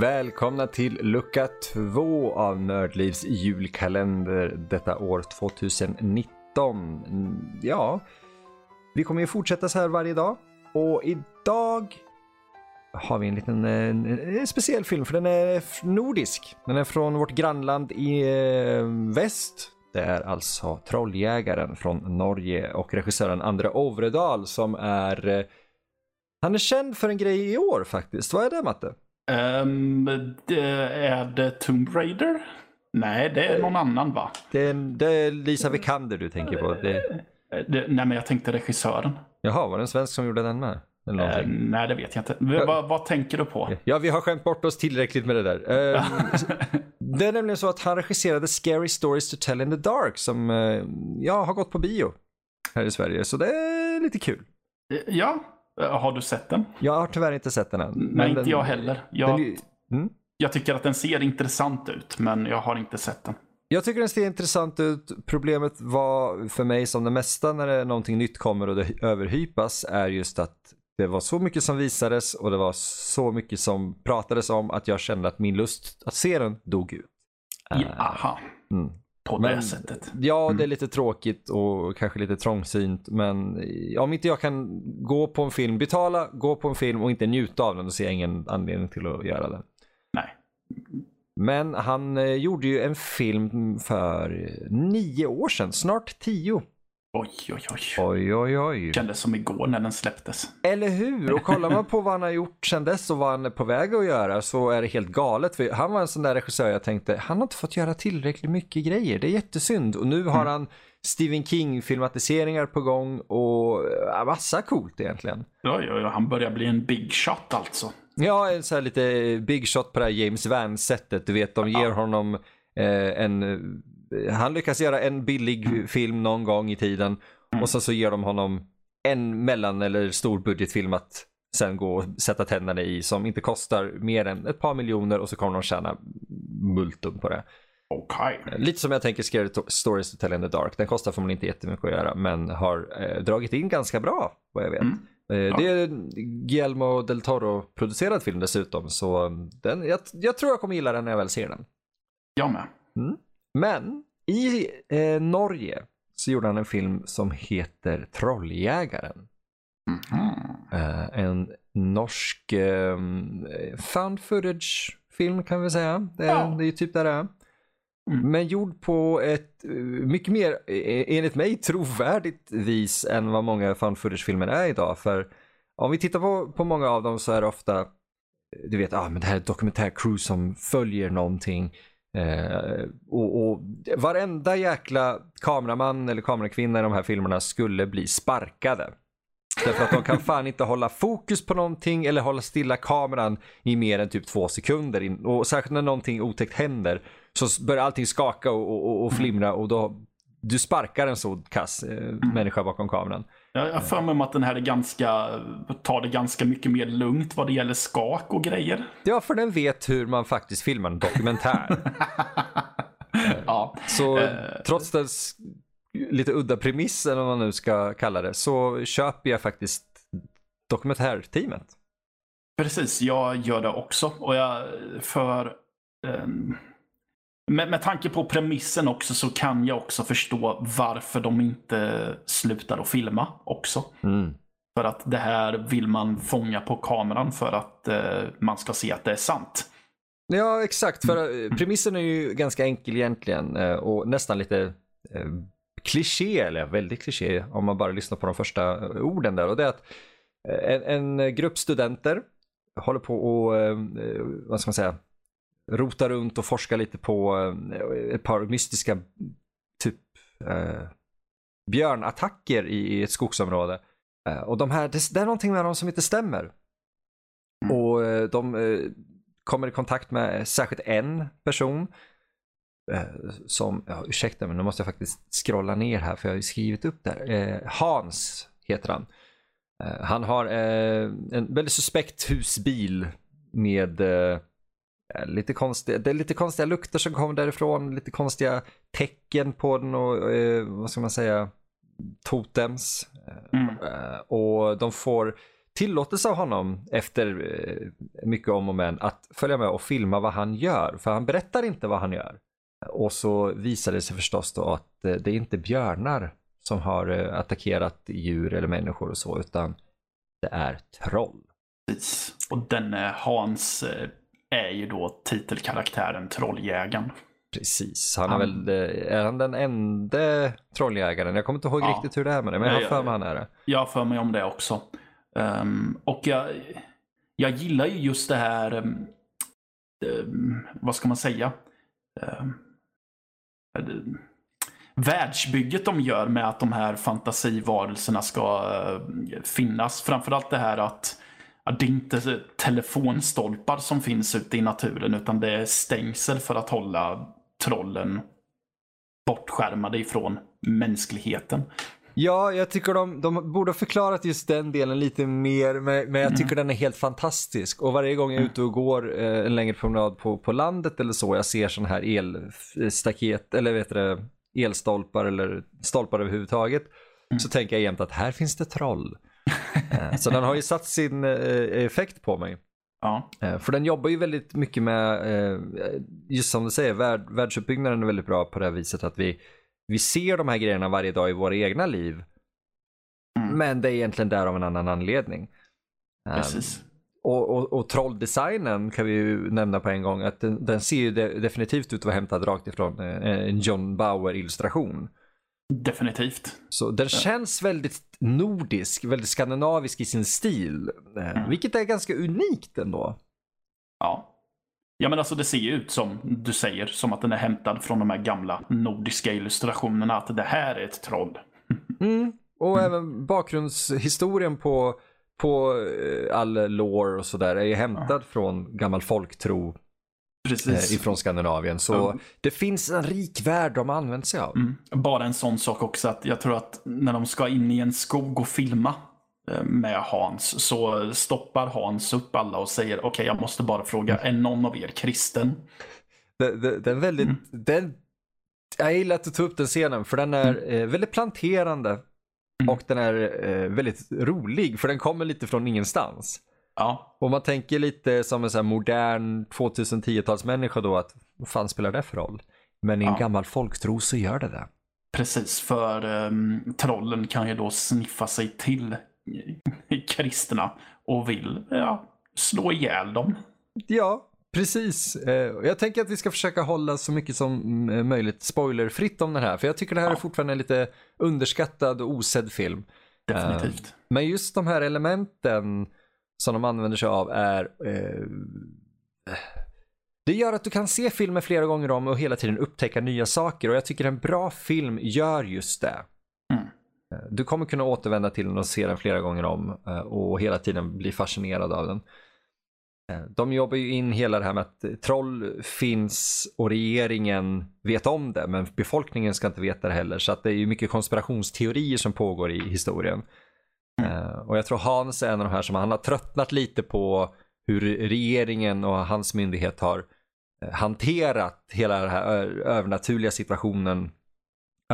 Välkomna till lucka två av Nördlivs julkalender detta år 2019. Ja, vi kommer ju fortsätta så här varje dag och idag har vi en liten en, en speciell film för den är nordisk. Den är från vårt grannland i eh, väst. Det är alltså Trolljägaren från Norge och regissören Andre Ovredal som är eh, han är känd för en grej i år faktiskt. Vad är det Matte? Ehm, det, är det Tomb Raider? Nej, det är någon annan va? Det det är Lisa Vikander du tänker på. Det, Det, nej, men jag tänkte regissören. jaha, var det en svensk som gjorde den med? Eller någonting? nej, det vet jag inte. V- vad, vad tänker du på? Ja, vi har skämt bort oss tillräckligt med det där. Eh, det är nämligen så att han regisserade Scary Stories to Tell in the Dark som eh, ja, har gått på bio här i Sverige. Så det är lite kul. Ja, har du sett den? Jag har tyvärr inte sett den än. Nej, men inte den, jag heller. Jag, Den, mm. jag tycker att den ser intressant ut, men jag har inte sett den. Jag tycker den ser intressant ut. Problemet var för mig som det mesta när det, någonting nytt kommer och det överhypas är just att det var så mycket som visades och det var så mycket som pratades om att jag kände att min lust att se den dog ut. Ja, aha, Mm. På Men- det sättet. Ja, det är lite tråkigt och kanske lite trångsynt men om inte jag kan gå på en film, betala, gå på en film och inte njuta av den då ser jag ingen anledning till att göra det. Nej. Men han eh, gjorde ju en film för nio år sedan, snart tio. Oj, oj, oj. Oj, oj, oj. Kändes som igår när den släpptes. Eller hur? Och kollar man på vad han har gjort sedan dess och vad han är på väg att göra så är det helt galet. För han var en sån där regissör jag tänkte, han har inte fått göra tillräckligt mycket grejer. Det är jättesynd. Och nu har han Stephen King-filmatiseringar på gång och ja, massa coolt egentligen. Oj, oj, oj, han börjar bli en big shot alltså. Ja, en så här lite big shot på det här James Van-sättet. Du vet, de ger honom eh, en... eh, Han lyckas göra en billig film någon gång i tiden och sen så ger de honom en mellan eller stor budgetfilm att sen gå och sätta tänderna i som inte kostar mer än ett par miljoner och så kommer de tjäna multum på det. Okej. Lite som jag tänker Scary To- Stories to Tell in the Dark. Den kostar förmodligen inte jättemycket att göra men har eh, dragit in ganska bra vad jag vet. Mm. Eh, Det är Guillermo del Toro producerad film dessutom så um, den, jag, jag tror jag kommer gilla den när jag väl ser den. Jag med. Men i eh, Norge så gjorde han en film som heter Trolljägaren. Mhm. Eh, en norsk eh, found footage film kan vi säga. Det är, Ja. det är ju typ där det är. Mm. Men gjord på ett eh, mycket mer, eh, enligt mig, trovärdigt vis än vad många found footage-filmer är idag. För om vi tittar på, på många av dem så är det ofta, du vet, ah, men det här är ett dokumentärcrew som följer någonting. Eh, och, och varenda jäkla kameraman eller kamerakvinna i de här filmerna skulle bli sparkade. Därför att de kan fan inte hålla fokus på någonting eller hålla stilla kameran i mer än typ två sekunder. In- Och särskilt när någonting otäckt händer så börjar allting skaka och, och, och flimra och då du sparkar en så kass eh, människa bakom kameran. Jag har för mig att den här är ganska, tar det ganska mycket mer lugnt vad det gäller skak och grejer. Ja, för den vet hur man faktiskt filmar en dokumentär. Ja. Så Eh. trots den lite udda premissen, eller vad man nu ska kalla det, så köper jag faktiskt dokumentärteamet. Precis, jag gör det också. Och jag för... med, med tanke på premissen också så kan jag också förstå varför de inte slutar att filma också. Mm. För att det här vill man fånga på kameran för att eh, man ska se att det är sant. Ja, exakt. För eh, premissen är ju ganska enkel egentligen eh, och nästan lite eh, kliché, eller väldigt kliché om man bara lyssnar på de första eh, orden där. Och det är att en, en grupp studenter håller på och, vad ska man säga, rota runt och forska lite på eh, ett par mystiska typ eh, björnattacker i, i ett skogsområde. Eh, och de här, det, det är någonting med dem som inte stämmer. Mm. Och eh, de eh, kommer i kontakt med särskilt en person eh, som, ja, ursäkta men nu måste jag faktiskt scrolla ner här för jag har ju skrivit upp där. Hans heter han. Han har en väldigt suspekt husbil med lite konstiga, det är lite konstiga lukter som kommer därifrån, lite konstiga tecken på den och eh, vad ska man säga, totems. Mm. Eh, och de får tillåtelse av honom efter eh, mycket om och men att följa med och filma vad han gör. För han berättar inte vad han gör. Och så visar det sig förstås då att eh, det är inte björnar som har eh, attackerat djur eller människor och så, utan det är troll. Precis. Och denne Hans eh, är ju då titelkaraktären Trolljägaren. Precis, han är väl, eh, är han den enda trolljägaren? Jag kommer inte ihåg Ja. riktigt hur det är med det, men jag har för mig han är det. Jag har för mig om det också. Ehm, och jag, jag gillar ju just det här, um, um, vad ska man säga? Um, världsbygget de gör med att de här fantasivarelserna ska uh, finnas. Framförallt det här att det är inte telefonstolpar som finns ute i naturen utan det är stängsel för att hålla trollen bortskärmade ifrån mänskligheten. Ja, jag tycker de, de borde ha förklarat just den delen lite mer, men, men jag tycker den är helt fantastisk. Och varje gång jag är ute och går eh, en längre promenad på, på landet eller så, jag ser sådana här elstaket, eller vet du elstolpar eller stolpar överhuvudtaget, så tänker jag jämt att här finns det troll. Eh, så den har ju satt sin eh, effekt på mig. Ja, Eh, För den jobbar ju väldigt mycket med, just som du säger, värld, världsuppbyggnaden är väldigt bra på det här viset att vi, vi ser de här grejerna varje dag i våra egna liv. Mm. Men det är egentligen där av en annan anledning. Precis. och, och, och trolldesignen kan vi ju nämna på en gång att den, den ser ju de, definitivt ut att vara hämtad rakt ifrån en John Bauer illustration. Definitivt. Så den känns väldigt nordisk, väldigt skandinavisk i sin stil. eh, Mm. Vilket är ganska unikt ändå. Ja. Ja men alltså det ser ju ut som du säger, som att den är hämtad från de här gamla nordiska illustrationerna. Att det här är ett troll. Mm. Och Mm. även bakgrundshistorien på, på eh, all lore och sådär är ju hämtad från gammal folktro Precis. eh, ifrån Skandinavien. Så Ja. det finns en rik värld de har använt sig av. Mm. Bara en sån sak också att jag tror att när de ska in i en skog och filma eh, med Hans så stoppar Hans upp alla och säger okej jag måste bara fråga, är någon av er kristen? Den väldigt, Mm. den, jag gillar att du tog upp den scenen för den är eh, väldigt planterande Mm. och den är eh, väldigt rolig för den kommer lite från ingenstans. Ja, Och man tänker lite som en här modern 2010-talsmänniska då att vad fan spelar det för roll? Men i en Ja. gammal folktro så gör det det. precis. För ehm, trollen kan ju då sniffa sig till kristna och vill ja, slå ihjäl dem. Ja, precis. Eh, Jag tänker att vi ska försöka hålla så mycket som mm, möjligt spoilerfritt om den här. För jag tycker det här Ja. är fortfarande en lite underskattad och osedd film. Definitivt. Men just de här elementen som de använder sig av är... Eh, det gör att du kan se filmer flera gånger om och hela tiden upptäcka nya saker. Och jag tycker en bra film gör just det. Mm. Eh, Du kommer kunna återvända till den och se den flera gånger om eh, och hela tiden bli fascinerad av den. Eh, De jobbar ju in hela det här med att eh, troll finns och regeringen vet om det men befolkningen ska inte veta det heller. Så att det är ju mycket konspirationsteorier som pågår i historien. Eh, Och jag tror Hans är en av de här som han har tröttnat lite på hur regeringen och hans myndighet har eh, hanterat hela den här övernaturliga situationen.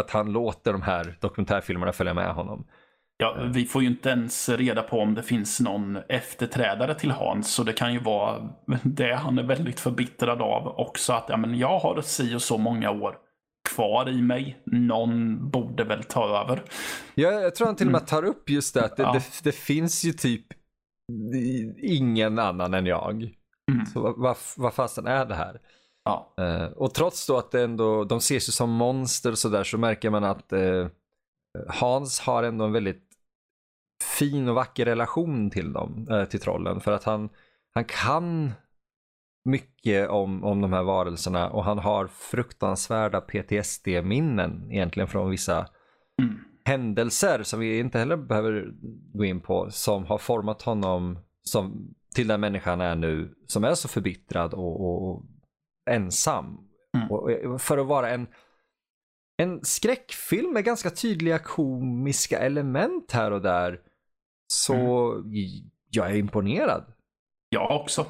Att han låter de här dokumentärfilmerna följa med honom. Ja, vi får ju inte ens reda på om det finns någon efterträdare till Hans, så det kan ju vara det han är väldigt förbittrad av också. Att ja, men jag har si och så många år kvar i mig. Någon borde väl ta över. Ja, jag tror han till och med tar upp just det att det, Ja. det, det finns ju typ ingen annan än jag. Mm. Så vad, vad, vad fasen är det här? Ja, Eh, och trots då att det ändå, de ses ju som monster och sådär så märker man att eh, Hans har ändå en väldigt fin och vacker relation till dem, eh, till trollen. För att han, han kan mycket om, om de här varelserna och han har fruktansvärda PTSD-minnen egentligen från vissa Mm. händelser som vi inte heller behöver gå in på som har format honom som, till den människan är nu som är så förbittrad och, och, och ensam. Mm. Och, för att vara en, en skräckfilm med ganska tydliga komiska element här och där så j- jag är imponerad. jag också.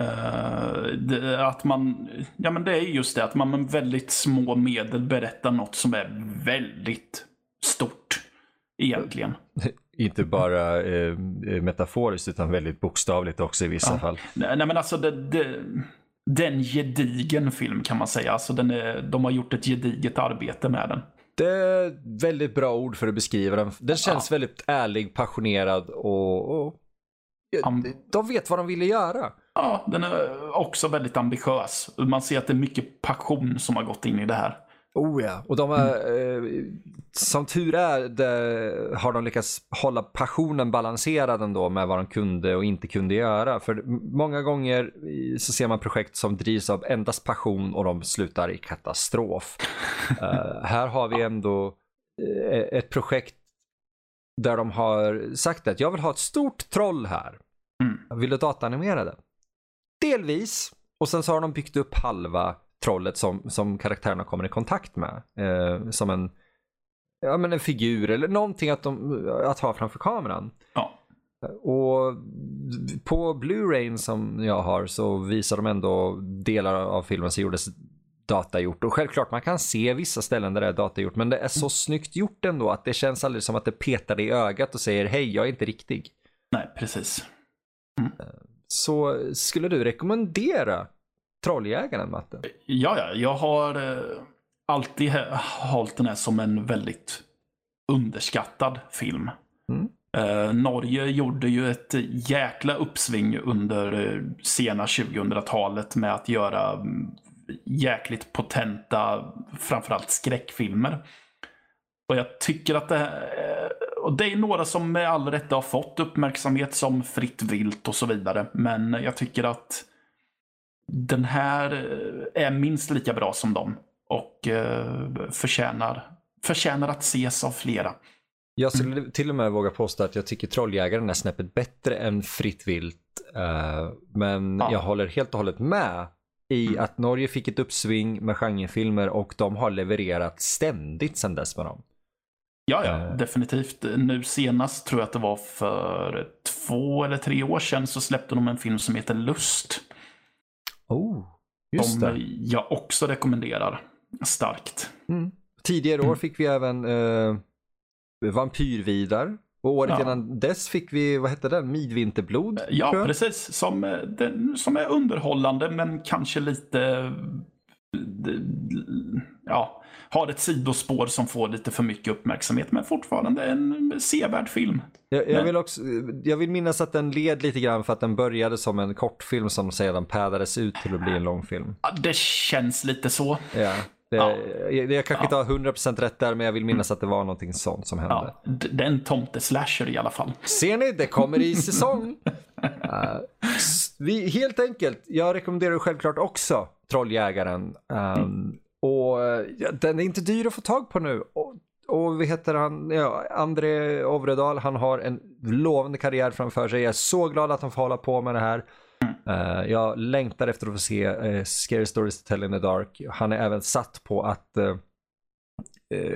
Eh, det, att man, ja men det är just det att man med väldigt små medel berättar något som är väldigt stort. Egentligen. inte bara eh, metaforiskt utan väldigt bokstavligt också i vissa Ja. fall. Nej, nej men alltså det, det, det är en gedigen film kan man säga. Alltså den är, de har gjort ett gediget arbete med den. Det är väldigt bra ord för att beskriva den. Den känns väldigt ärlig, passionerad och, och de vet vad de ville göra. Ja, den är också väldigt ambitiös. Man ser att det är mycket passion som har gått in i det här. Oh ja. Och de har, eh, som tur är, det, har de lyckats hålla passionen balanserad ändå med vad de kunde och inte kunde göra. För många gånger i- så ser man projekt som drivs av endast passion och de slutar i katastrof. Eh, här har vi ändå eh, ett projekt där de har sagt att jag vill ha ett stort troll här. Mm. Vill du dataanimera det? Delvis. Och sen så har de byggt upp halva trollet som, som karaktärerna kommer i kontakt med. Eh, som en, ja, men en figur eller någonting att, de, att ha framför kameran. Ja. Och på Blu-ray som jag har så visar de ändå delar av filmen som gjordes datagjort. Och självklart man kan se vissa ställen där det är datagjort men det är så snyggt gjort ändå att det känns aldrig som att det petar dig i ögat och säger hej jag är inte riktig. Nej, precis. Så skulle du rekommendera Trolljägaren Matte? Ja, ja, jag har eh, alltid hållit den här som en väldigt underskattad film. Mm. Eh, Norge gjorde ju ett jäkla uppsving under eh, sena 2000-talet med att göra mm, jäkligt potenta, framförallt skräckfilmer. Och jag tycker att det, eh, och det är några som med all rätta har fått uppmärksamhet som Fritt vilt och så vidare. Men jag tycker att den här eh, är minst lika bra som dem och eh, förtjänar, förtjänar att ses av flera. Jag skulle till och med våga påstå att jag tycker Trolljägaren är snäppet bättre än Fritt vilt. eh, men Ja. jag håller helt och hållet med i Mm. att Norge fick ett uppsving med genrefilmer och de har levererat ständigt sedan dess med dem. Ja, ja, Eh. definitivt. Nu senast tror jag att det var för två eller tre år sedan så släppte de en film som heter Lust. Oh, just som det. jag också rekommenderar starkt. Mm. Tidigare år fick vi även uh, Vampyrvidar. Och året Ja. innan dess fick vi, vad hette den, Midvinterblod? Ja, precis. Som, eh, den, som är underhållande men kanske lite... Ja, har ett sidospår som får lite för mycket uppmärksamhet men fortfarande en sevärd film. Jag, jag, vill också, jag vill minnas att den led lite grann för att den började som en kortfilm som sedan pädades ut till att bli en långfilm. Ja, det känns lite så. Ja, det, Ja. Jag, jag kanske inte har 100% rätt där men jag vill minnas att det var någonting sånt som hände. Ja, d- det är en tomteslasher i alla fall. Ser ni, det kommer i säsong. Uh, s- vi, helt enkelt, jag rekommenderar självklart också Trolljägaren. Um, och eh, ja, den är inte dyr att få tag på nu. Och, och vad heter han? Ja, André Ovredal, han har en lovande karriär framför sig. Jag är så glad att han får hålla på med det här. Eh, jag längtar efter att få se uh, Scary Stories to Tell in the Dark. Han är även satt på att eh, eh,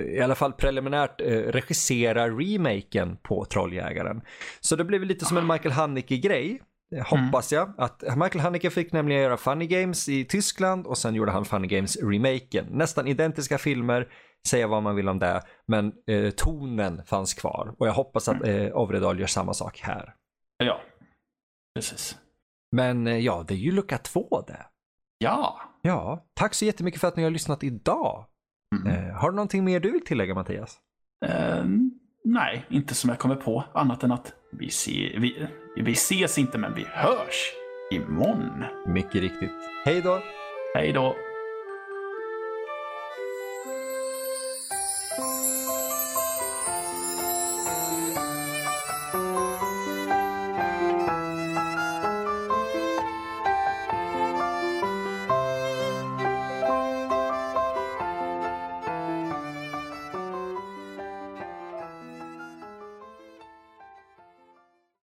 i alla fall preliminärt eh, regissera remaken på Trolljägaren. Så det blev lite som en Michael Haneke-grej. eh, Hoppas jag. Att Michael Haneke fick nämligen göra Funny Games i Tyskland och sen gjorde han Funny Games-remaken. Nästan identiska filmer, säga vad man vill om det, men eh, tonen fanns kvar. Och jag hoppas att eh, Ovredal gör samma sak här. Ja, precis. Men eh, ja, det är ju lucka två det. Ja. Ja, tack så jättemycket för att ni har lyssnat idag. Mm. Har du någonting mer du vill tillägga Mattias? Eh, nej, inte som jag kommer på. Annat än att vi, se, vi, vi ses inte, men vi hörs imorgon. Mycket riktigt. Hej då! Hej då.